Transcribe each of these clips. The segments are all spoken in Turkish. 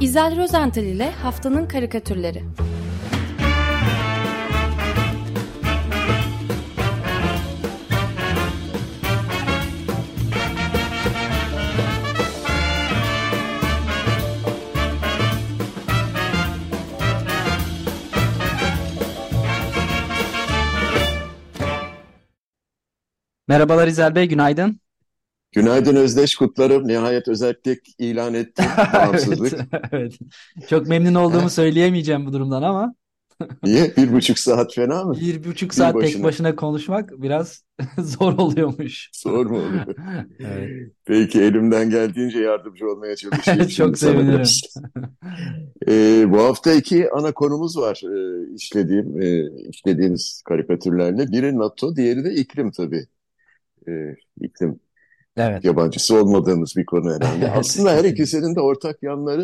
İzel Rozental ile Haftanın Karikatürleri Merhabalar İzel Bey, günaydın. Günaydın Özdeş kutlarım. Nihayet özellik ilan. Evet, Bağımsızlık. evet. Çok memnun olduğumu söyleyemeyeceğim bu durumdan ama Niye? Bir buçuk saat fena mı? bir buçuk Bir saat tek başına. başına konuşmak biraz zor oluyormuş. Zor mu oluyor? Evet, Peki elimden geldiğince yardımcı olmaya çalışayım çok sevinirim. Ee, bu hafta iki ana konumuz var ee, işlediğim, e, işlediğimiz karikatürlerle. Biri NATO, diğeri de iklim tabii. Ee, iklim Evet, yabancısı olmadığımız bir konu herhalde. evet, Aslında her ikisinin de ortak yanları,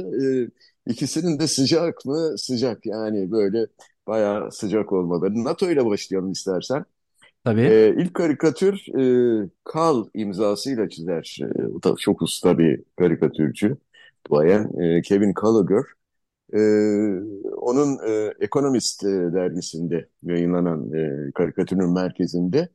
e, ikisinin de sıcak mı? Sıcak yani böyle bayağı sıcak olmaları. NATO ile başlayalım istersen. Tabii. Ee, ilk karikatür e, Kal imzasıyla çizer. E, o da çok usta bir karikatürcü. Duayen e, Kevin Gallagher. E, onun e, Economist e, dergisinde yayınlanan e, karikatürün merkezinde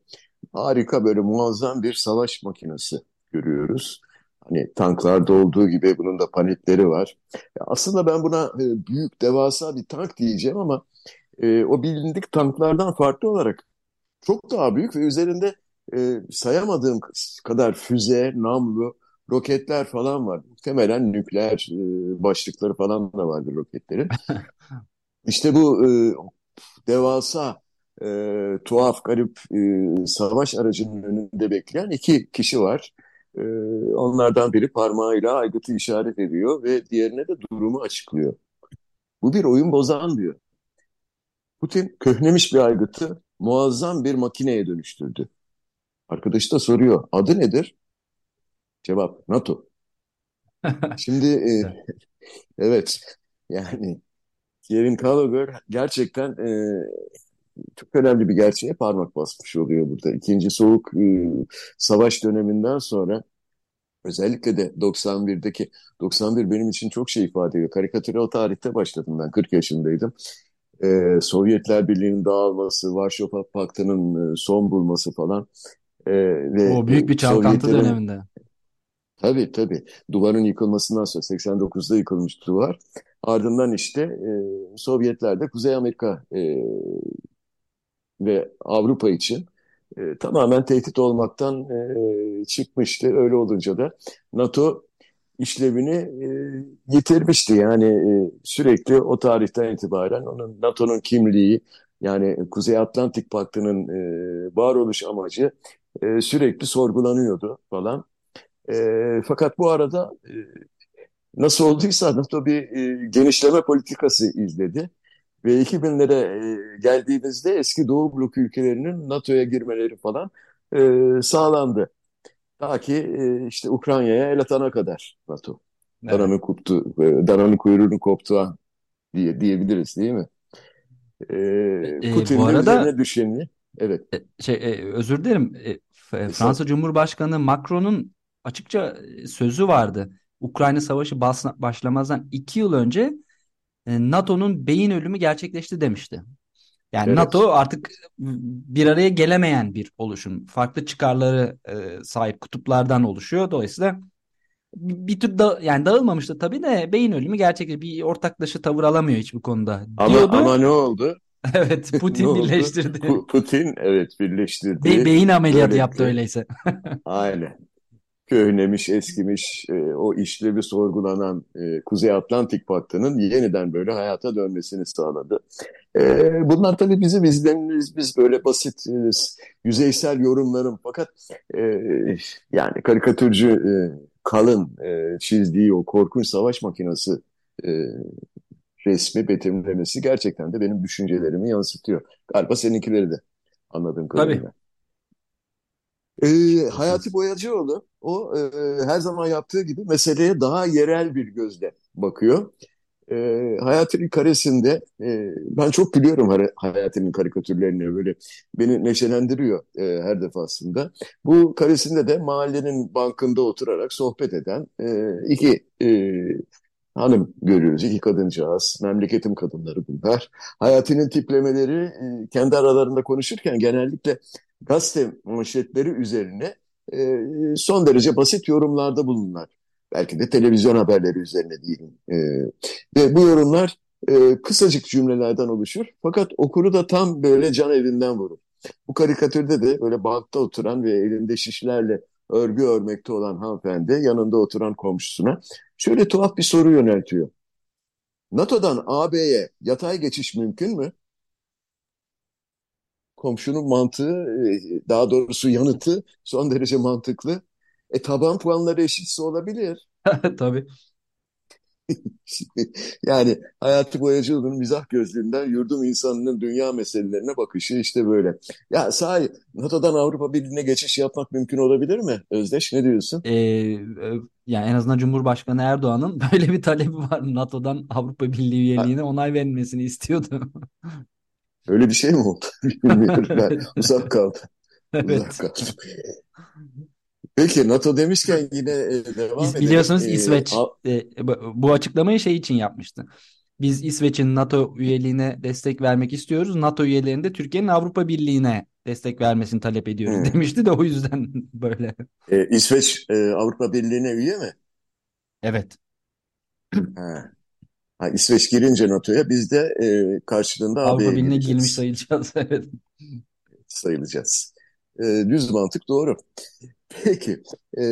harika böyle muazzam bir savaş makinesi görüyoruz. Hani tanklarda olduğu gibi bunun da panelleri var. Aslında ben buna e, büyük devasa bir tank diyeceğim ama e, o bilindik tanklardan farklı olarak çok daha büyük ve üzerinde e, sayamadığım kadar füze, namlu, roketler falan var. Muhtemelen nükleer e, başlıkları falan da vardır roketlerin. İşte bu e, devasa, e, tuhaf, garip e, savaş aracının önünde bekleyen iki kişi var. E, onlardan biri parmağıyla aygıtı işaret ediyor ve diğerine de durumu açıklıyor. Bu bir oyun bozan diyor. Putin köhnemiş bir aygıtı muazzam bir makineye dönüştürdü. Arkadaş da soruyor, adı nedir? Cevap, NATO. Şimdi e, evet yani Kevin Gallagher gerçekten e, çok önemli bir gerçeğe parmak basmış oluyor burada. İkinci Soğuk e, Savaş döneminden sonra özellikle de 91'deki 91 benim için çok şey ifade ediyor. Karikatüre o tarihte başladım ben 40 yaşındaydım. E, Sovyetler Birliği'nin dağılması, Varşova Paktı'nın e, son bulması falan e, ve O büyük e, bir çalkantı Sovyetlerin döneminde. tabii tabii duvarın yıkılmasından sonra 89'da yıkılmış duvar. Ardından işte e, Sovyetler de Kuzey Amerika e, ve Avrupa için e, tamamen tehdit olmaktan e, çıkmıştı. Öyle olunca da NATO işlevini e, yitirmişti. Yani e, sürekli o tarihten itibaren onun NATO'nun kimliği yani Kuzey Atlantik Paktı'nın e, varoluş amacı e, sürekli sorgulanıyordu falan. E, fakat bu arada e, nasıl olduysa NATO bir e, genişleme politikası izledi. Ve 2000'lere e, geldiğimizde eski Doğu Blok ülkelerinin NATO'ya girmeleri falan e, sağlandı. Ta ki e, işte Ukrayna'ya el atana kadar NATO. Evet. Dananın koptu, e, dananın kuyruğunun koptuğu an diye diyebiliriz değil mi? E, E, Putin bu de arada üzerine düşeni, evet, e, şey e, özür dilerim. E, Fransa Cumhurbaşkanı Macron'un açıkça e, sözü vardı. Ukrayna Savaşı başlamazdan iki yıl önce e, NATO'nun beyin ölümü gerçekleşti demişti. Yani evet, NATO artık bir araya gelemeyen bir oluşum. Farklı çıkarları e, sahip kutuplardan oluşuyor. Dolayısıyla bir, tür da, yani dağılmamıştı tabii de beyin ölümü gerçekleşti. Bir ortaklaşa tavır alamıyor hiçbir konuda ama diyordu. ama ne oldu? Evet, Putin birleştirdi. Pu- Putin evet Be- birleştirdi. beyin ameliyatı yaptı Böylelikle öyleyse. aynen. Köhnemiş, eskimiş, e, o işlevi sorgulanan e, Kuzey Atlantik Paktı'nın yeniden böyle hayata dönmesini sağladı. E, bunlar tabii bizim izlenimimiz, biz böyle basit, e, yüzeysel yorumlarım fakat e, yani karikatürcü e, Kalın e, çizdiği o korkunç savaş makinesi e, resmi betimlemesi gerçekten de benim düşüncelerimi yansıtıyor. Galiba seninkileri de anladığım Tabii, kadarıyla. Ee, kesinlikle. Hayati Boyacıoğlu o e, her zaman yaptığı gibi meseleye daha yerel bir gözle bakıyor. E, Hayati'nin karesinde e, ben çok gülüyorum Hay- Hayati'nin karikatürlerine böyle beni neşelendiriyor e, her defasında. Bu karesinde de mahallenin bankında oturarak sohbet eden e, iki e, hanım görüyoruz. İki kadıncağız. Memleketim kadınları bunlar. Hayatının tiplemeleri e, kendi aralarında konuşurken genellikle gazete manşetleri üzerine e, son derece basit yorumlarda bulunurlar. Belki de televizyon haberleri üzerine diyelim. E, ve bu yorumlar e, kısacık cümlelerden oluşur. Fakat okuru da tam böyle can evinden vurur. Bu karikatürde de böyle bankta oturan ve elinde şişlerle örgü örmekte olan hanımefendi yanında oturan komşusuna şöyle tuhaf bir soru yöneltiyor. NATO'dan AB'ye yatay geçiş mümkün mü? Komşunun mantığı, e, daha doğrusu yanıtı son derece mantıklı. E taban puanları eşitse olabilir. Tabii. Yani Hayati Boyacıoğlu'nun mizah gözlüğünden yurdum insanının dünya meselelerine bakışı işte böyle. Ya sahi NATO'dan Avrupa Birliği'ne geçiş yapmak mümkün olabilir mi? Özdeş ne diyorsun? Ee, e, yani en azından Cumhurbaşkanı Erdoğan'ın böyle bir talebi var. NATO'dan Avrupa Birliği üyeliğine onay verilmesini istiyordu. Öyle bir şey mi oldu? Bilmiyorum ben uzak kaldım. Evet. Uzak kaldım. Peki NATO demişken yine e, devam edelim. Biliyorsunuz E, İsveç e, bu açıklamayı şey için yapmıştı. Biz İsveç'in NATO üyeliğine destek vermek istiyoruz. NATO üyelerinin de Türkiye'nin Avrupa Birliği'ne destek vermesini talep ediyoruz hmm. demişti de o yüzden böyle. E, İsveç e, Avrupa Birliği'ne üye mi? Evet. Ha. Ha, İsveç girince NATO'ya biz de e, karşılığında Avrupa Birliği'ne girmiş sayılacağız. Evet. sayılacağız. E, düz mantık doğru. Peki, e,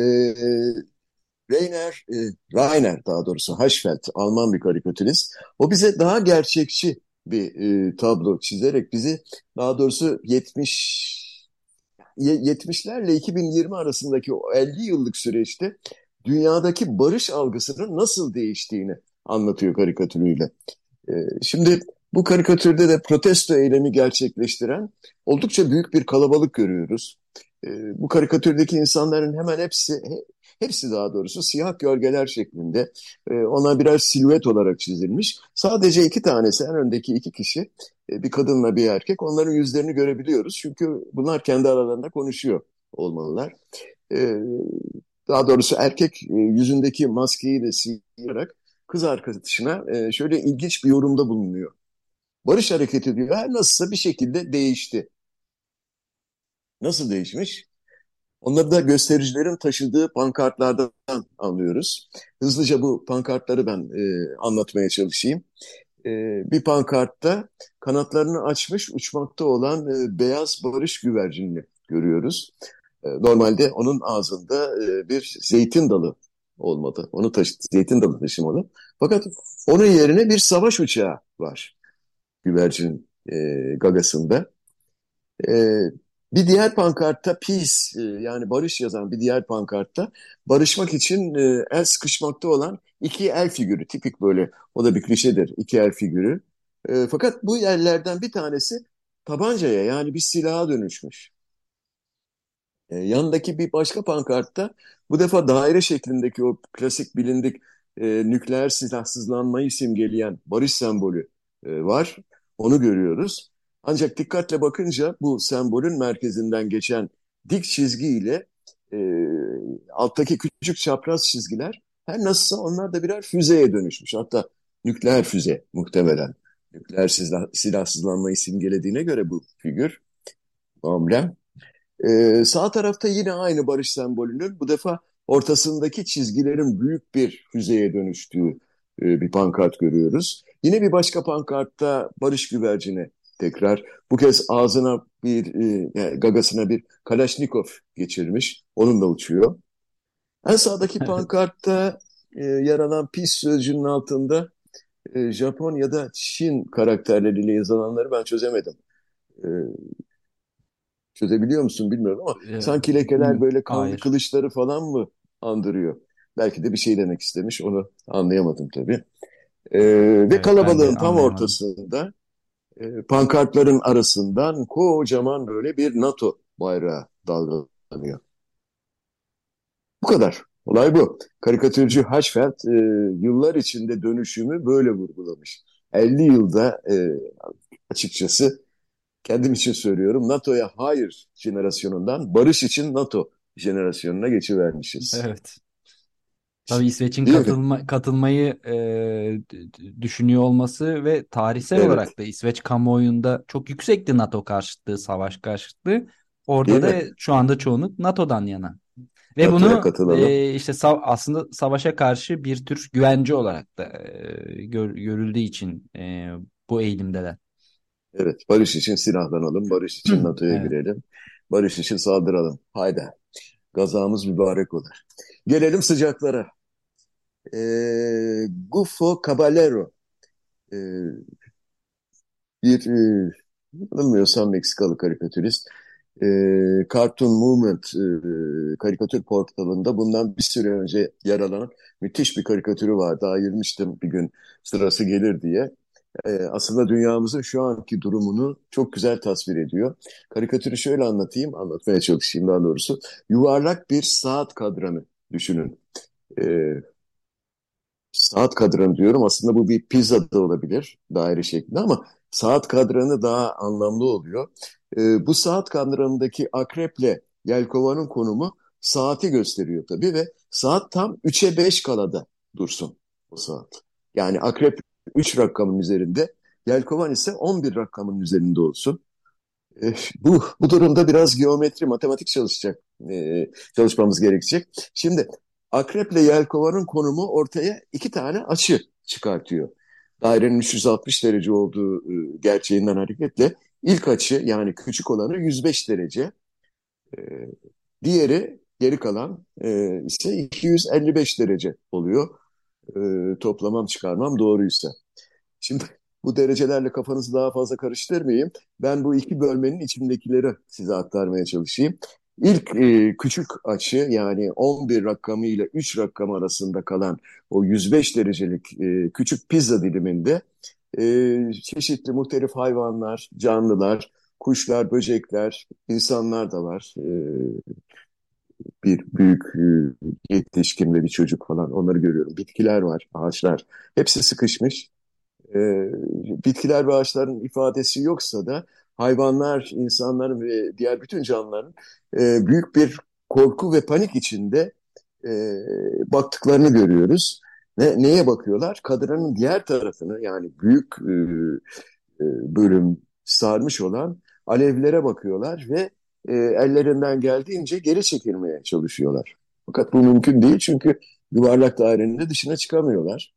Rainer, e, Rainer daha doğrusu Hirschfeld, Alman bir karikatürist. O bize daha gerçekçi bir e, tablo çizerek bizi daha doğrusu 70 ye- 70'lerle 2020 arasındaki o 50 yıllık süreçte dünyadaki barış algısının nasıl değiştiğini anlatıyor karikatürüyle. E, şimdi bu karikatürde de protesto eylemi gerçekleştiren oldukça büyük bir kalabalık görüyoruz. E, bu karikatürdeki insanların hemen hepsi, he- hepsi daha doğrusu siyah gölgeler şeklinde e, ona birer silüet olarak çizilmiş. Sadece iki tanesi, en öndeki iki kişi, e, bir kadınla bir erkek, onların yüzlerini görebiliyoruz. Çünkü bunlar kendi aralarında konuşuyor olmalılar. E, daha doğrusu erkek e, yüzündeki maskeyi de sıyırarak kız arkadaşına e, şöyle ilginç bir yorumda bulunuyor. Barış hareketi diyor, her nasılsa bir şekilde değişti. Nasıl değişmiş? Onları da göstericilerin taşıdığı pankartlardan anlıyoruz. Hızlıca bu pankartları ben e, anlatmaya çalışayım. E, bir pankartta kanatlarını açmış uçmakta olan e, beyaz barış güvercinini görüyoruz. E, normalde onun ağzında e, bir zeytin dalı olmalı. Onu taşı zeytin dalı taşımalı. Fakat onun yerine bir savaş uçağı var güvercin e, gagasında. E, bir diğer pankartta peace e, yani barış yazan bir diğer pankartta barışmak için e, el sıkışmakta olan iki el figürü tipik böyle o da bir klişedir iki el figürü. E, fakat bu yerlerden bir tanesi tabancaya yani bir silaha dönüşmüş. E, yanındaki bir başka pankartta bu defa daire şeklindeki o klasik bilindik e, nükleer silahsızlanmayı simgeleyen barış sembolü e, var. Onu görüyoruz. Ancak dikkatle bakınca bu sembolün merkezinden geçen dik çizgiyle e, alttaki küçük çapraz çizgiler her nasılsa onlar da birer füzeye dönüşmüş. Hatta nükleer füze muhtemelen. Nükleer silah, silahsızlanmayı simgelediğine göre bu figür, bu. E, sağ tarafta yine aynı barış sembolünün bu defa ortasındaki çizgilerin büyük bir füzeye dönüştüğü e, bir pankart görüyoruz. Yine bir başka pankartta barış güvercini tekrar. Bu kez ağzına bir, e, yani gagasına bir Kalaşnikov geçirmiş. Onunla uçuyor. En sağdaki pankartta e, yer alan pis sözcüğünün altında e, Japon ya da Çin karakterleriyle yazılanları ben çözemedim. E, çözebiliyor musun bilmiyorum ama E, sanki lekeler böyle kanlı hayır. kılıçları falan mı andırıyor? Belki de bir şey demek istemiş. Onu anlayamadım tabii. E, ve Evet ben kalabalığın tam ortasında e, pankartların arasından kocaman böyle bir NATO bayrağı dalgalanıyor. Bu kadar. Olay bu. Karikatürcü Hirschfeld e, yıllar içinde dönüşümü böyle vurgulamış. 50 yılda e, açıkçası kendim için söylüyorum NATO'ya hayır jenerasyonundan barış için NATO jenerasyonuna geçivermişiz. Evet. Tabii İsveç'in katılma, katılmayı e, düşünüyor olması ve tarihsel evet. olarak da İsveç kamuoyunda çok yüksekti NATO karşıtlığı, savaş karşıtlığı. Orada Değil da mi? şu anda çoğunluk NATO'dan yana. Ve bunu e, işte sav aslında savaşa karşı bir tür güvence olarak da e, gör görüldüğü için e, bu eğilimdeler. Evet, barış için silahlanalım, barış için NATO'ya evet. girelim, barış için saldıralım. Haydi, gazamız mübarek olur. Gelelim sıcaklara. E, Gufo Caballero, e, bir e, bilmiyorsam Meksikalı karikatürist, e, Cartoon Movement e, karikatür portalında bundan bir süre önce yer alan müthiş bir karikatürü vardı. Ayırmıştım bir gün sırası gelir diye. E, aslında dünyamızın şu anki durumunu çok güzel tasvir ediyor. Karikatürü şöyle anlatayım, anlatmaya çalışayım daha doğrusu. Yuvarlak bir saat kadranı düşünün. E, saat kadranı diyorum aslında bu bir pizza da olabilir daire şeklinde ama saat kadranı daha anlamlı oluyor. E, bu saat kadranındaki akreple yelkovanın konumu saati gösteriyor tabii ve saat tam 3'e 5 kalada dursun o saat. Yani akrep 3 rakamın üzerinde, yelkovan ise 11 rakamın üzerinde olsun. E, bu, bu durumda biraz geometri, matematik çalışacak, e, çalışmamız gerekecek. Şimdi akreple yelkovanın konumu ortaya iki tane açı çıkartıyor. Dairenin 360 derece olduğu e, gerçeğinden hareketle ilk açı yani küçük olanı 105 derece. E, diğeri geri kalan e, ise 255 derece oluyor. Toplamam çıkarmam doğruysa. Şimdi bu derecelerle kafanızı daha fazla karıştırmayayım. Ben bu iki bölmenin içindekileri size aktarmaya çalışayım. İlk e, küçük açı yani 11 rakamı ile 3 rakam arasında kalan o 105 derecelik e, küçük pizza diliminde e, çeşitli muhtelif hayvanlar, canlılar, kuşlar, böcekler, insanlar da var. E, bir büyük e, yetişkin ve bir çocuk falan onları görüyorum. Bitkiler var, ağaçlar. Hepsi sıkışmış. E, bitkiler ve ağaçların ifadesi yoksa da hayvanlar, insanların ve diğer bütün canlıların e, büyük bir korku ve panik içinde e, baktıklarını görüyoruz. Ne, neye bakıyorlar? Kadranın diğer tarafını yani büyük e, e, bölüm sarmış olan alevlere bakıyorlar ve e, ellerinden geldiğince geri çekilmeye çalışıyorlar. Fakat bu mümkün değil çünkü yuvarlak dairenin de dışına çıkamıyorlar.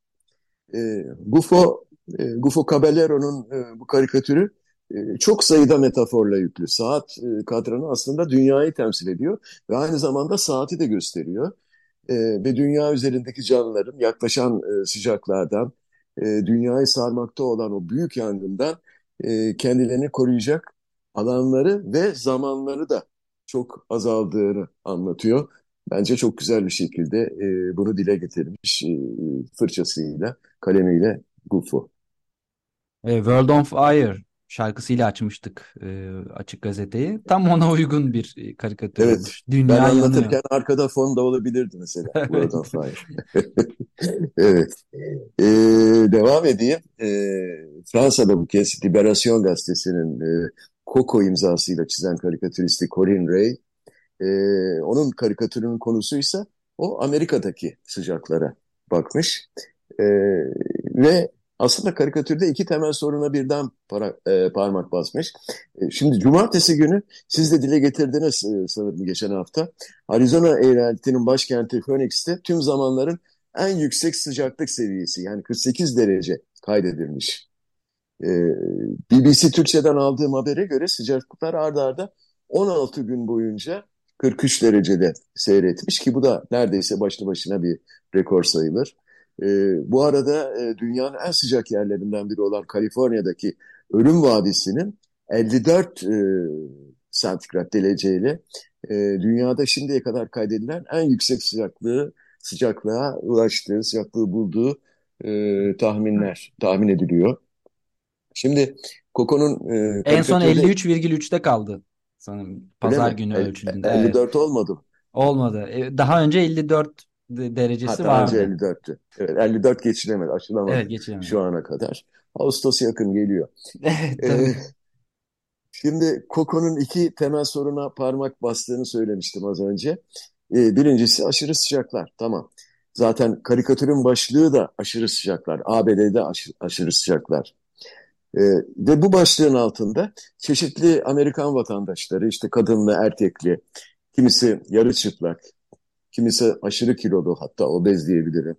E, Gufo, e, Gufo Caballero'nun e, bu karikatürü e, çok sayıda metaforla yüklü. Saat e, kadranı aslında dünyayı temsil ediyor ve aynı zamanda saati de gösteriyor. E, ve dünya üzerindeki canlıların yaklaşan sıcaklardan, dünyayı sarmakta olan o büyük yangından kendilerini koruyacak alanları ve zamanları da çok azaldığını anlatıyor. Bence çok güzel bir şekilde bunu dile getirmiş fırçasıyla, kalemiyle Gufo. World on Fire şarkısıyla açmıştık e, Açık Gazete'yi. Tam ona uygun bir e, karikatür evet, olmuş. Dünya ben anlatırken yanıyor. arkada fon da olabilirdi mesela. evet. evet. Ee, devam edeyim. Ee, Fransa'da bu kez Liberasyon Gazetesi'nin e, Coco imzasıyla çizen karikatüristi Corinne Ray. E, onun karikatürünün konusuysa o Amerika'daki sıcaklara bakmış. E, ve aslında karikatürde iki temel soruna birden para, e, parmak basmış. E, şimdi cumartesi günü siz de dile getirdiniz e, sanırım geçen hafta. Arizona eyaletinin başkenti Phoenix'te tüm zamanların en yüksek sıcaklık seviyesi yani 48 derece kaydedilmiş. E, BBC Türkçe'den aldığım habere göre sıcaklıklar ardarda arda 16 gün boyunca 43 derecede seyretmiş ki bu da neredeyse başlı başına bir rekor sayılır. E, bu arada e, dünyanın en sıcak yerlerinden biri olan Kaliforniya'daki Ölüm Vadisi'nin 54 e, santigrat dereceyle e, dünyada şimdiye kadar kaydedilen en yüksek sıcaklığı sıcaklığa ulaştığı, sıcaklığı bulduğu e, tahminler, tahmin ediliyor. Şimdi Koko'nun... E, en son 53,3'te kaldı sanırım pazar günü ölçüldüğünde. 54 evet. olmadı. Olmadı. E, daha önce 54 derecesi vardı. önce 54'tü. Evet, 54 geçilemedi, aşılamadı evet, geçilemedi. şu ana kadar. Ağustos yakın geliyor. evet. Ee, şimdi Koko'nun iki temel soruna parmak bastığını söylemiştim az önce. Ee, birincisi aşırı sıcaklar. Tamam. Zaten karikatürün başlığı da aşırı sıcaklar. ABD'de aşırı sıcaklar. E, ve bu başlığın altında çeşitli Amerikan vatandaşları işte kadınlı, erkekli, kimisi yarı çıplak, kimisi aşırı kilolu hatta obez diyebilirim.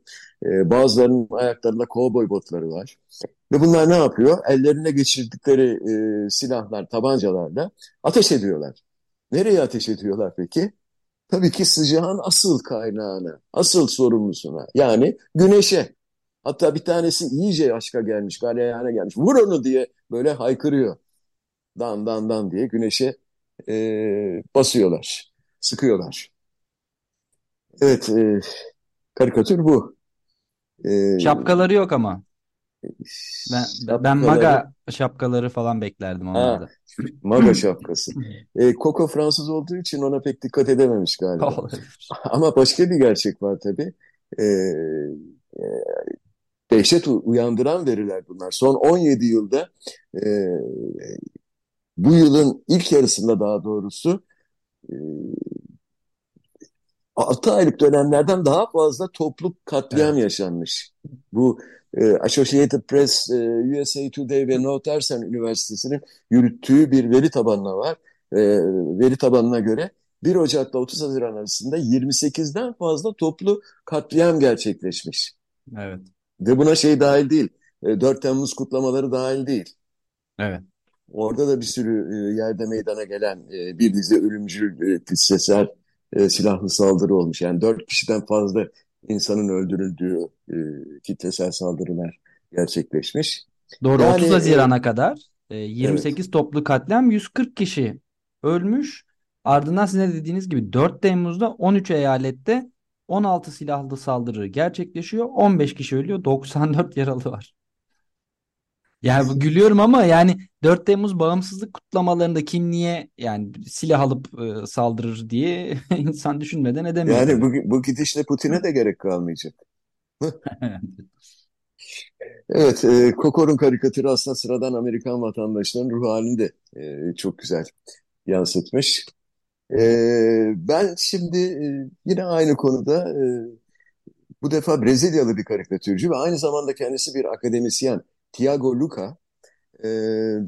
E, bazılarının ayaklarında kovboy botları var. Ve bunlar ne yapıyor? Ellerine geçirdikleri e, silahlar, tabancalarla ateş ediyorlar. Nereye ateş ediyorlar peki? Tabii ki sıcağın asıl kaynağına, asıl sorumlusuna yani güneşe. Hatta bir tanesi iyice aşka gelmiş, galeyana gelmiş. Vur onu diye böyle haykırıyor. Dan dan dan diye güneşe e, basıyorlar, sıkıyorlar. Evet, e, karikatür bu. E, Şapkaları yok ama. Ben, ben maga şapkaları falan beklerdim onlarda. maga şapkası. E, Coco Fransız olduğu için ona pek dikkat edememiş galiba. Ama başka bir gerçek var tabii. E, e, dehşet uyandıran veriler bunlar. Son 17 yılda e, bu yılın ilk yarısında daha doğrusu e, 6 aylık dönemlerden daha fazla toplu katliam evet. yaşanmış. Bu e, Associated Press, e, USA Today ve Northwestern Üniversitesi'nin yürüttüğü bir veri tabanına var. E, veri tabanına göre 1 Ocak'la 30 Haziran arasında 28'den fazla toplu katliam gerçekleşmiş. Evet. Ve buna şey dahil değil, e, 4 Temmuz kutlamaları dahil değil. Evet. Orada da bir sürü e, yerde meydana gelen e, bir dizi ölümcül, e, e, silahlı saldırı olmuş. Yani dört kişiden fazla insanın öldürüldüğü e, kitlesel saldırılar gerçekleşmiş. Doğru yani, 30 Haziran'a e, kadar e, 28 evet. toplu katliam 140 kişi ölmüş. Ardından sizin dediğiniz gibi 4 Temmuz'da 13 eyalette 16 silahlı saldırı gerçekleşiyor. 15 kişi ölüyor. 94 yaralı var. Yani gülüyorum ama yani 4 Temmuz bağımsızlık kutlamalarında kim niye yani silah alıp e, saldırır diye insan düşünmeden edemiyor. Yani bu, bu gidişle Putin'e de gerek kalmayacak. evet, e, Kokor'un karikatürü aslında sıradan Amerikan vatandaşlarının ruh halini de e, çok güzel yansıtmış. E, ben şimdi e, yine aynı konuda e, bu defa Brezilyalı bir karikatürcü ve aynı zamanda kendisi bir akademisyen Tiago Luca e,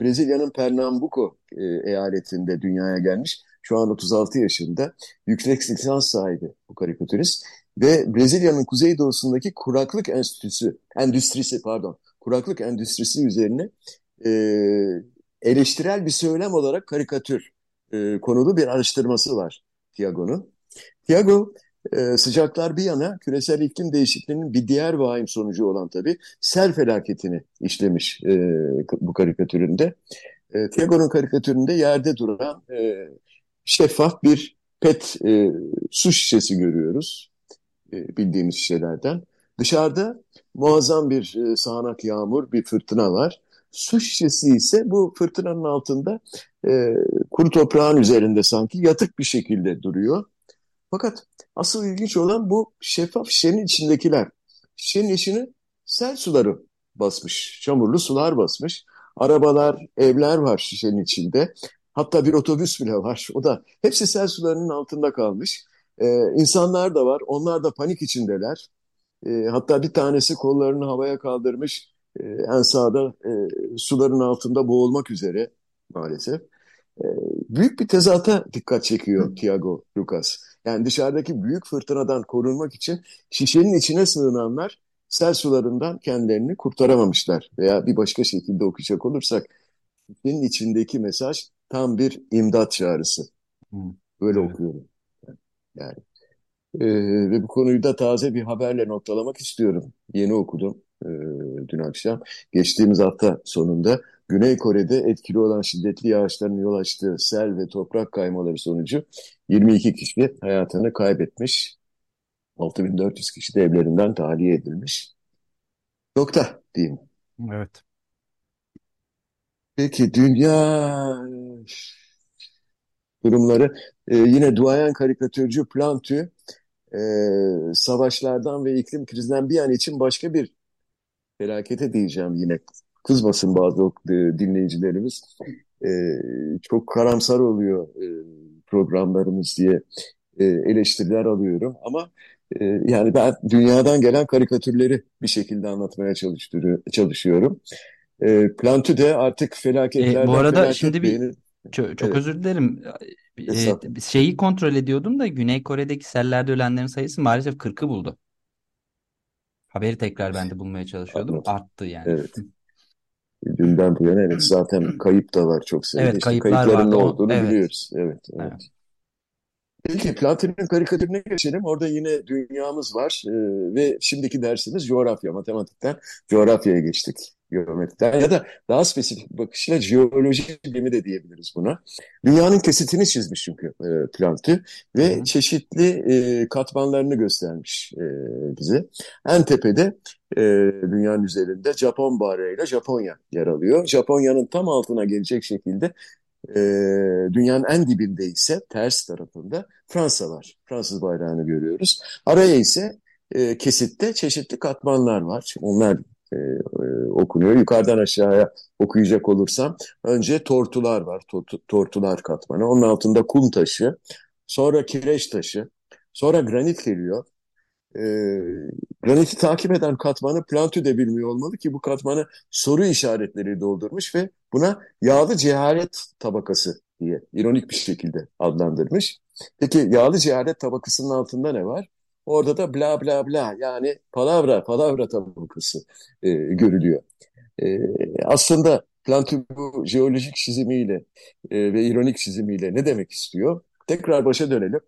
Brezilya'nın Pernambuco e, eyaletinde dünyaya gelmiş. Şu an 36 yaşında. Yüksek lisans sahibi bu karikatürist. Ve Brezilya'nın kuzeydoğusundaki kuraklık enstitüsü, endüstrisi pardon, kuraklık endüstrisi üzerine e, eleştirel bir söylem olarak karikatür e, konulu bir araştırması var Tiago'nun. Tiago ee, sıcaklar bir yana küresel iklim değişikliğinin bir diğer vahim sonucu olan tabii sel felaketini işlemiş e, bu karikatüründe. E, Tiago'nun karikatüründe yerde duran e, şeffaf bir pet e, su şişesi görüyoruz e, bildiğimiz şişelerden. Dışarıda muazzam bir e, sağanak yağmur, bir fırtına var. Su şişesi ise bu fırtınanın altında e, kuru toprağın üzerinde sanki yatık bir şekilde duruyor. Fakat asıl ilginç olan bu şeffaf şişenin içindekiler. Şişenin içini sel suları basmış, çamurlu sular basmış. Arabalar, evler var şişenin içinde. Hatta bir otobüs bile var. O da hepsi sel sularının altında kalmış. Ee, insanlar da var. Onlar da panik içindeler. Ee, hatta bir tanesi kollarını havaya kaldırmış. Ee, en sağda e, suların altında boğulmak üzere maalesef. Ee, büyük bir tezata dikkat çekiyor Tiago Lucas. Yani dışarıdaki büyük fırtınadan korunmak için şişenin içine sığınanlar sel sularından kendilerini kurtaramamışlar. Veya bir başka şekilde okuyacak olursak şişenin içindeki mesaj tam bir imdat çağrısı. Böyle evet. okuyorum. Yani. Ee, ve bu konuyu da taze bir haberle noktalamak istiyorum. Yeni okudum e, dün akşam. Geçtiğimiz hafta sonunda Güney Kore'de etkili olan şiddetli yağışların yol açtığı sel ve toprak kaymaları sonucu 22 kişi hayatını kaybetmiş. 6400 kişi de evlerinden tahliye edilmiş. Nokta diyeyim. Evet. Peki dünya durumları ee, yine duayen karikatürcü Plantü e, savaşlardan ve iklim krizinden bir an için başka bir felakete diyeceğim yine kızmasın bazı e, dinleyicilerimiz. E, çok karamsar oluyor e, programlarımız diye e, eleştiriler alıyorum. Ama E, yani ben dünyadan gelen karikatürleri bir şekilde anlatmaya çalışıyorum. E, Plantu de artık felaketlerden E, bu arada felaket şimdi bir beğenir. çok, çok Evet, özür dilerim. E, estağfurullah. şeyi kontrol ediyordum da Güney Kore'deki sellerde ölenlerin sayısı maalesef 40'ı buldu. Haberi tekrar ben de bulmaya çalışıyordum. Anladım. Arttı yani. Evet. Dünden bu yana evet zaten kayıp da var çok sayıda. Evet İşte kayıplar kayıpların ne olduğunu evet. biliyoruz. Evet, evet. Evet. Peki Platin'in karikatürüne geçelim. Orada yine dünyamız var Ee, ve şimdiki dersimiz coğrafya, matematikten coğrafyaya geçtik. Geometriden ya da daha spesifik bakışla jeoloji bilimi de diyebiliriz buna. Dünyanın kesitini çizmiş çünkü e, Plantin Hı ve hı. çeşitli e, katmanlarını göstermiş e, bize. En tepede e, dünyanın üzerinde Japon bayrağıyla Japonya yer alıyor. Japonya'nın tam altına gelecek şekilde e, dünyanın en dibinde ise ters tarafında Fransa var. Fransız bayrağını görüyoruz. Araya ise e, kesitte çeşitli katmanlar var. Onlar e, e, okunuyor. Yukarıdan aşağıya okuyacak olursam önce tortular var. Tortu- tortular katmanı. Onun altında kum taşı, sonra kireç taşı, sonra granit geliyor. E, graniti takip eden katmanı Plantü de bilmiyor olmalı ki bu katmanı soru işaretleri doldurmuş ve buna yağlı cehalet tabakası diye ironik bir şekilde adlandırmış. Peki yağlı cehalet tabakasının altında ne var? Orada da bla bla bla yani palavra palavra tabakası e, görülüyor. E, aslında Plantü bu jeolojik çizimiyle e, ve ironik çizimiyle ne demek istiyor? Tekrar başa dönelim.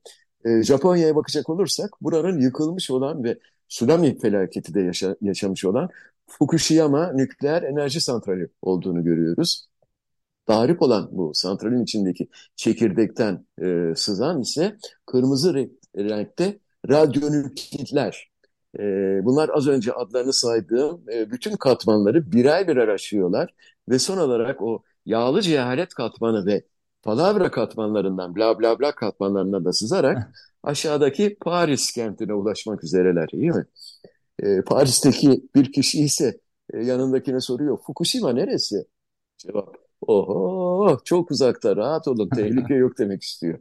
E, Japonya'ya bakacak olursak buranın yıkılmış olan ve tsunami felaketi de yaşa- yaşamış olan Fukushima nükleer enerji santrali olduğunu görüyoruz. Tarif olan bu santralin içindeki çekirdekten e, sızan ise kırmızı renk, renkte radyonükleitler. E, bunlar az önce adlarını saydığım e, bütün katmanları birer birer aşıyorlar ve son olarak o yağlı cehalet katmanı ve palavra katmanlarından bla bla bla katmanlarına da sızarak aşağıdaki Paris kentine ulaşmak üzereler, iyi mi? E, Paris'teki bir kişi ise e, yanındakine soruyor, Fukushima neresi? Cevap, oho çok uzakta rahat olun tehlike yok demek istiyor.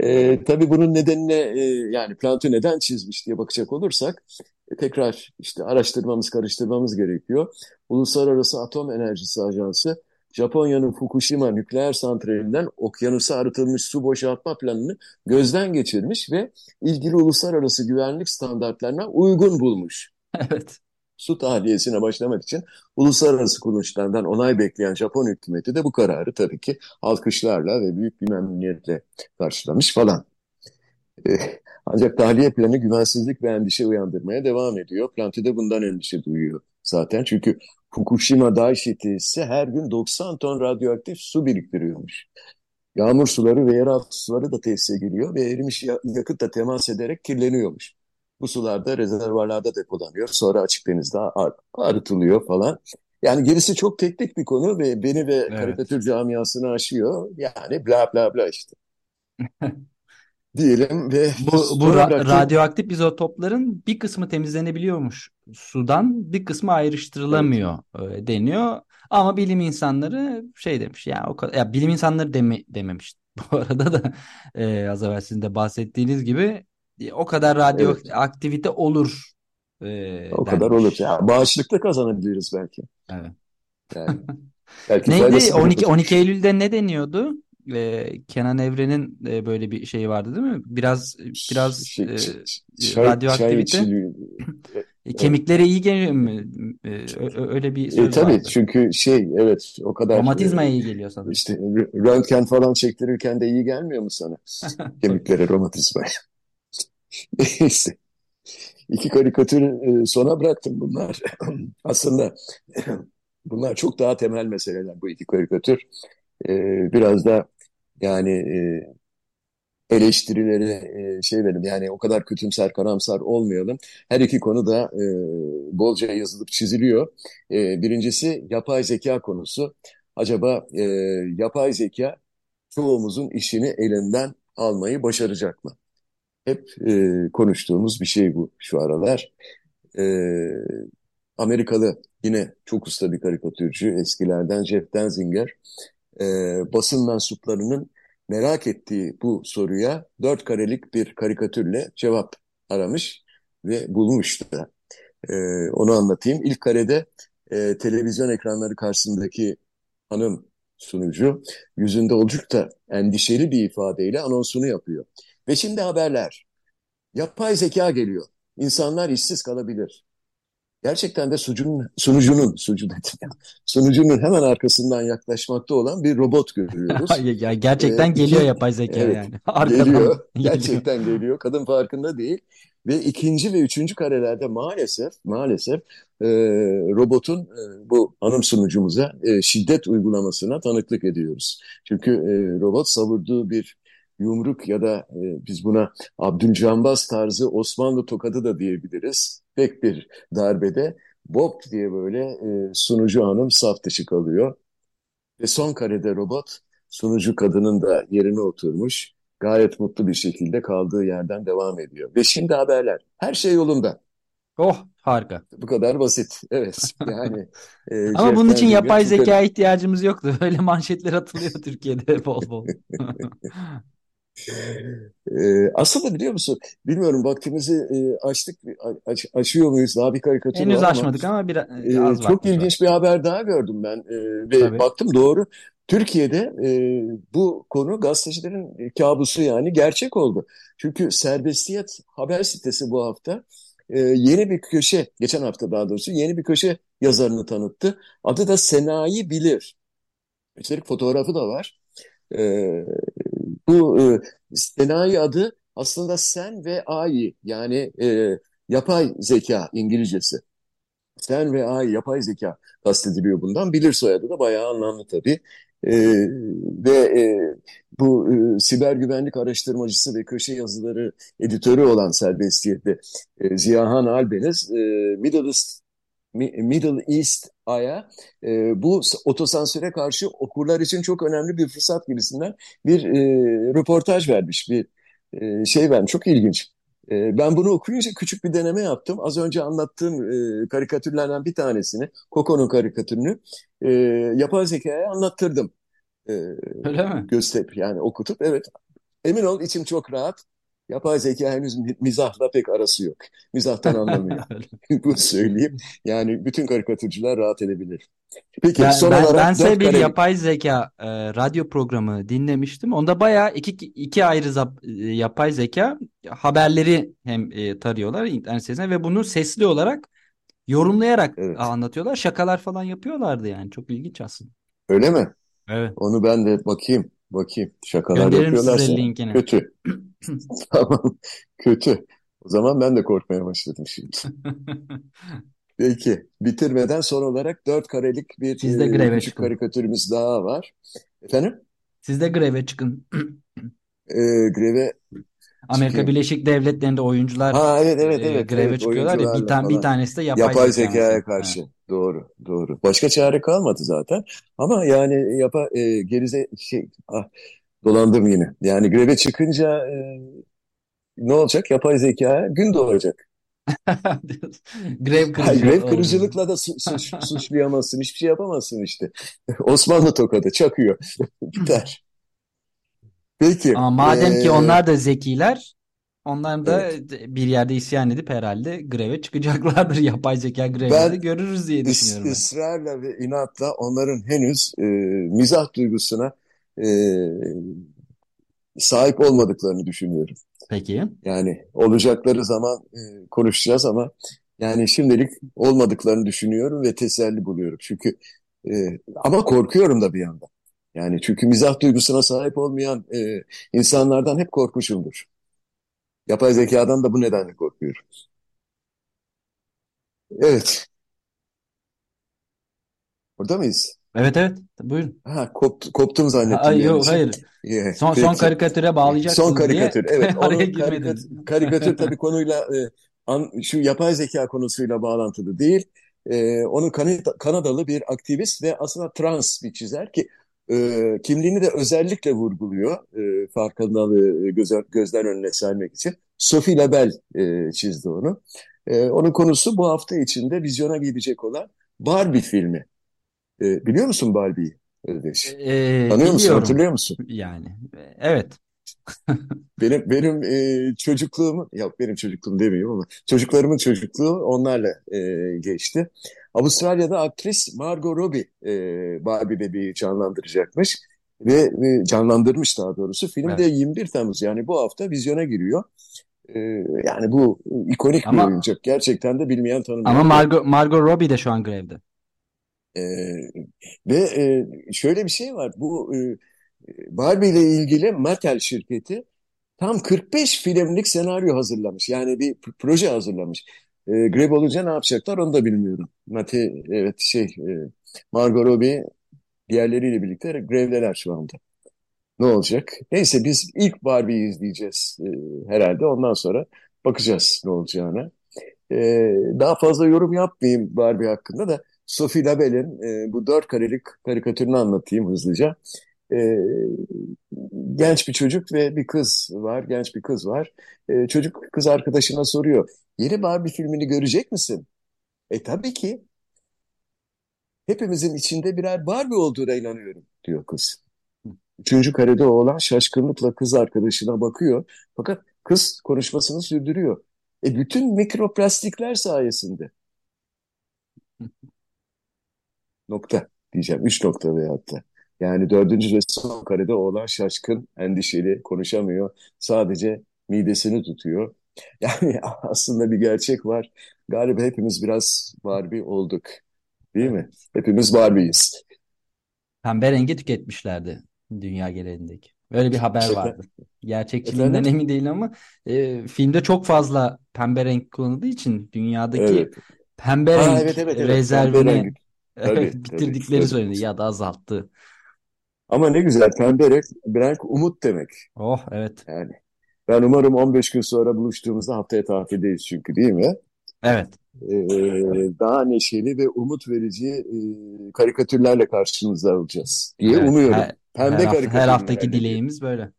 E, tabii bunun nedenine e, yani Platon neden çizmiş diye bakacak olursak e, tekrar işte araştırmamız karıştırmamız gerekiyor. Uluslararası Atom Enerjisi Ajansı Japonya'nın Fukushima nükleer santralinden okyanusa arıtılmış su boşaltma planını gözden geçirmiş ve ilgili uluslararası güvenlik standartlarına uygun bulmuş. Evet. Su tahliyesine başlamak için uluslararası kuruluşlardan onay bekleyen Japon hükümeti de bu kararı tabii ki alkışlarla ve büyük bir memnuniyetle karşılamış falan. Eh, Ancak tahliye planı güvensizlik ve endişe uyandırmaya devam ediyor. Planti de bundan endişe duyuyor zaten. Çünkü Fukushima Daiichi tesisi her gün 90 ton radyoaktif su biriktiriyormuş. Yağmur suları ve yeraltı suları da tesise giriyor ve erimiş ya- yakıtla temas ederek kirleniyormuş. Bu sular da rezervuarlarda depolanıyor. Sonra açık denizde ar- arıtılıyor falan. Yani gerisi çok teknik bir konu ve beni ve Evet. karikatür camiasını aşıyor. Yani bla bla bla işte. Diyelim ve Bu, bu ra- bırakayım. radyoaktif izotopların bir kısmı temizlenebiliyormuş sudan, bir kısmı Evet. ayrıştırılamıyor e, deniyor. Ama bilim insanları şey demiş ya o kadar ya bilim insanları deme, dememiş. Bu arada da e, az evvel sizin de bahsettiğiniz gibi e, o kadar Evet. radyoaktivite olur e, O kadar olur. denmiş. Ya, bağışıklık kazanabiliriz belki. Evet. Yani belki Neydi? faydası 12 dokunur. 12 Eylül'de ne deniyordu? Ee, Kenan Evren'in e, böyle bir şeyi vardı değil mi? Biraz biraz Şey, e, e, radyoaktivite e, kemiklere iyi geliyor mu? E, öyle bir E, söz tabii vardı. çünkü şey evet o kadar Romatizmaya e, iyi geliyor sanırım. işte rö- röntgen falan çektirirken de iyi gelmiyor mu sana? Kemiklere romatizma. Neyse. İki karikatür e, sona bıraktım bunlar. Aslında bunlar çok daha temel meseleler bu iki karikatür. E, biraz da yani e, eleştirileri e, şey verelim yani o kadar kötümser karamsar olmayalım. Her iki konu da e, bolca yazılıp çiziliyor. E, birincisi yapay zeka konusu. Acaba e, yapay zeka çoğumuzun işini elinden almayı başaracak mı? Hep e, konuştuğumuz bir şey bu şu aralar. E, Amerikalı yine çok usta bir karikatürcü eskilerden Jeff Denzinger e, basın mensuplarının merak ettiği bu soruya dört karelik bir karikatürle cevap aramış ve bulmuş da. E, onu anlatayım. İlk karede e, televizyon ekranları karşısındaki hanım sunucu yüzünde oldukça endişeli bir ifadeyle anonsunu yapıyor. Ve şimdi haberler. Yapay zeka geliyor. İnsanlar işsiz kalabilir. Gerçekten de sucunun, sunucunun, sucu sunucunun hemen arkasından yaklaşmakta olan bir robot görüyoruz. ya gerçekten ee, geliyor yapay zeka evet, yani. Arkadan geliyor, gerçekten geliyor. geliyor. Kadın farkında değil. Ve ikinci ve üçüncü karelerde maalesef maalesef e, robotun e, bu hanım sunucumuza e, şiddet uygulamasına tanıklık ediyoruz. Çünkü e, robot savurduğu bir yumruk ya da e, biz buna Abdülcambaz tarzı Osmanlı tokadı da diyebiliriz. Pek bir darbede Bob diye böyle e, sunucu hanım saf dışı kalıyor. Ve son karede robot sunucu kadının da yerine oturmuş. Gayet mutlu bir şekilde kaldığı yerden devam ediyor. Ve şimdi haberler. Her şey yolunda. Oh harika. Bu kadar basit. Evet. Yani e, Ama bunun için yapay zeka ihtiyacımız yoktu. Öyle manşetler atılıyor Türkiye'de bol bol. Ee, aslında biliyor musun? Bilmiyorum vaktimizi e, açtık, aç, açıyor muyuz? Daha bir karikatür Henüz var açmadık ama, ama biraz e, az Çok ilginç var. bir haber daha gördüm ben e, ve Tabii. baktım doğru. Türkiye'de e, bu konu gazetecilerin kabusu yani gerçek oldu. Çünkü Serbestiyet haber sitesi bu hafta e, yeni bir köşe, geçen hafta daha doğrusu yeni bir köşe yazarını tanıttı. Adı da Senayi Bilir. Üstelik fotoğrafı da var. E, bu e, Senayi adı aslında sen ve AI yani e, yapay zeka İngilizcesi. Sen ve AI yapay zeka kastediliyor bundan. Bilir soyadı da bayağı anlamlı tabii. E, ve e, bu e, siber güvenlik araştırmacısı ve köşe yazıları editörü olan serbestiyetli e, Ziyahan Albeniz e, Middle East Middle East Ay'a e, bu otosansüre karşı okurlar için çok önemli bir fırsat gibisinden bir e, röportaj vermiş, bir e, şey vermiş. Çok ilginç. E, ben bunu okuyunca küçük bir deneme yaptım. Az önce anlattığım e, karikatürlerden bir tanesini, Coco'nun karikatürünü e, yapay zekaya anlattırdım. E, Öyle mi? Göster, yani okutup evet. Emin ol içim çok rahat. Yapay zeka henüz mizahla pek arası yok. Mizahtan anlamıyor. Bunu söyleyeyim. Yani bütün karikatürcüler rahat edebilir. Peki ben, son ben, olarak ben size bir kare... yapay zeka e, radyo programı dinlemiştim. Onda bayağı iki, iki ayrı zap, e, yapay zeka haberleri hem e, tarıyorlar internet sitesine ve bunu sesli olarak yorumlayarak evet. anlatıyorlar. Şakalar falan yapıyorlardı yani. Çok ilginç aslında. Öyle mi? Evet. Onu ben de bakayım. Bakayım. Şakalar Gönderirim yapıyorlarsa kötü. Tamam. Kötü. O zaman ben de korkmaya başladım şimdi. Peki. Bitirmeden son olarak dört karelik bir Siz de greve küçük çıkın. karikatürümüz daha var. Efendim? Siz de greve çıkın. E, greve Amerika çıkayım. Birleşik Devletleri'nde oyuncular ha, evet, evet, evet, greve evet, çıkıyorlar ya bir, tane, bir tanesi de yapay, yapay zekaya karşı. Evet. Doğru, doğru. Başka çare kalmadı zaten. Ama yani yapa e, gerize şey ah, dolandım yine. Yani greve çıkınca e, ne olacak? Yapay zeka gün doğacak. grev kırıcılık. grev kırıcılıkla da su, suç, suçlayamazsın. Hiçbir şey yapamazsın işte. Osmanlı tokadı çakıyor. Biter. Peki. Ama madem ee, ki onlar da zekiler onlar da evet. bir yerde isyan edip herhalde greve çıkacaklardır. Yapay zeka grevinde görürüz diye düşünüyorum. Ben. ısrarla ve inatla onların henüz e, mizah duygusuna e, sahip olmadıklarını düşünüyorum. Peki. Yani olacakları zaman e, konuşacağız ama yani şimdilik olmadıklarını düşünüyorum ve teselli buluyorum. Çünkü e, ama korkuyorum da bir yandan. Yani çünkü mizah duygusuna sahip olmayan e, insanlardan hep korkmuşumdur. Yapay zekadan da bu nedenle korkuyorum. Evet. Burada mıyız? Evet evet. Buyurun. Ha, kopt, koptum zannettim. Ha, yok hayır. Yeah, son, son karikatüre bağlayacaksınız Son karikatür. diye. Evet. Onun karikatür, karikatür tabii konuyla e, an, şu yapay zeka konusuyla bağlantılı değil. E, onun Kanada, Kanadalı bir aktivist ve aslında trans bir çizer ki e, kimliğini de özellikle vurguluyor. E, farkındalığı göz, gözden önüne sermek için. Sophie Label e, çizdi onu. E, onun konusu bu hafta içinde vizyona gidecek olan Barbie filmi. E, biliyor musun Barbie'yi? Özdeş? Ee, Tanıyor musun, hatırlıyor musun? Yani evet. Benim benim e, çocukluğum, yok benim çocukluğum demeyeyim ama çocuklarımın çocukluğu onlarla e, geçti. Avustralya'da aktris Margot Robbie e, Barbie bebeği canlandıracakmış ve e, canlandırmış daha doğrusu. Film de Evet. 21 Temmuz yani bu hafta vizyona giriyor. E, yani bu ikonik bir Ama oyuncak. Gerçekten de bilmeyen ama tanımayan bir Margot, Margot Robbie de şu an grevde. E, ve e, şöyle bir şey var. Bu e, Barbie ile ilgili Mattel şirketi tam 45 filmlik senaryo hazırlamış. Yani bir proje hazırlamış. E, grev olunca ne yapacaklar onu da bilmiyorum. Mate, evet şey e, Margot Robbie diğerleriyle birlikte grevdeler şu anda. Ne olacak? Neyse biz ilk Barbie'yi izleyeceğiz e, herhalde. Ondan sonra bakacağız ne olacağına. E, daha fazla yorum yapmayayım Barbie hakkında da Sophie Labelle'in e, bu dört karelik karikatürünü anlatayım hızlıca. E, genç bir çocuk ve bir kız var, genç bir kız var. E, çocuk kız arkadaşına soruyor, yeni Barbie filmini görecek misin? E tabii ki hepimizin içinde birer Barbie olduğuna inanıyorum diyor kız. Üçüncü karede oğlan şaşkınlıkla kız arkadaşına bakıyor. Fakat kız konuşmasını sürdürüyor. E bütün mikroplastikler sayesinde. Nokta diyeceğim. Üç nokta veyahut da. Yani dördüncü ve son karede oğlan şaşkın, endişeli, konuşamıyor. Sadece midesini tutuyor. Yani aslında bir gerçek var. Galiba hepimiz biraz Barbie olduk. Değil mi? Hepimiz Barbie'yiz. Pembe rengi tüketmişlerdi dünya genelindeki. Öyle bir haber vardı. Gerçekçiliğinden Efendim? emin değilim ama e, filmde çok fazla pembe renk kullanıldığı için dünyadaki Evet. pembe Ha renk evet evet evet. Pembe rezervini rengi. Tabii bitirdikleri tabii. söyleniyor ya da azalttı. Ama ne güzel pembe renk, renk umut demek. Oh evet. Yani ben umarım 15 gün sonra buluştuğumuzda haftaya tatildeyiz çünkü değil mi? Evet. Ee, daha neşeli ve umut verici e, karikatürlerle karşınızda olacağız diye Evet. umuyorum. Her, Pembe her, hafta, her haftaki dileğimiz böyle.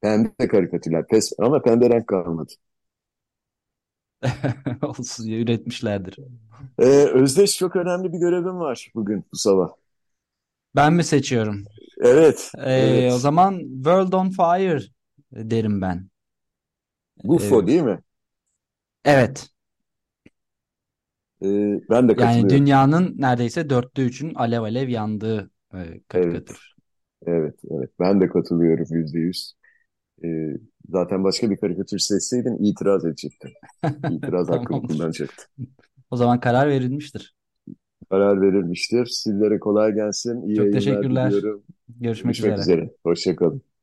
Pembe karikatürler. Pes, ama pembe renk kalmadı. Olsun ya, üretmişlerdir. Ee, Özdeş çok önemli bir görevim var bugün bu sabah. Ben mi seçiyorum? Evet, Ee, o evet. zaman World on Fire derim ben. Ee, Gufo değil mi? evet. Ee, ben de Yani katılıyorum. dünyanın neredeyse dörtte üçün alev alev yandığı e, Evet, karikatür. evet, evet. Ben de katılıyorum yüzde yüz. Ee, zaten başka bir karikatür seçseydin itiraz edecektim. İtiraz hakkımı Tamamdır. kullanacaktım. O zaman karar verilmiştir. Karar verilmiştir. Sizlere kolay gelsin. İyi Çok teşekkürler. diliyorum. Görüşmek Görüşmek üzere. üzere. Hoşça kalın.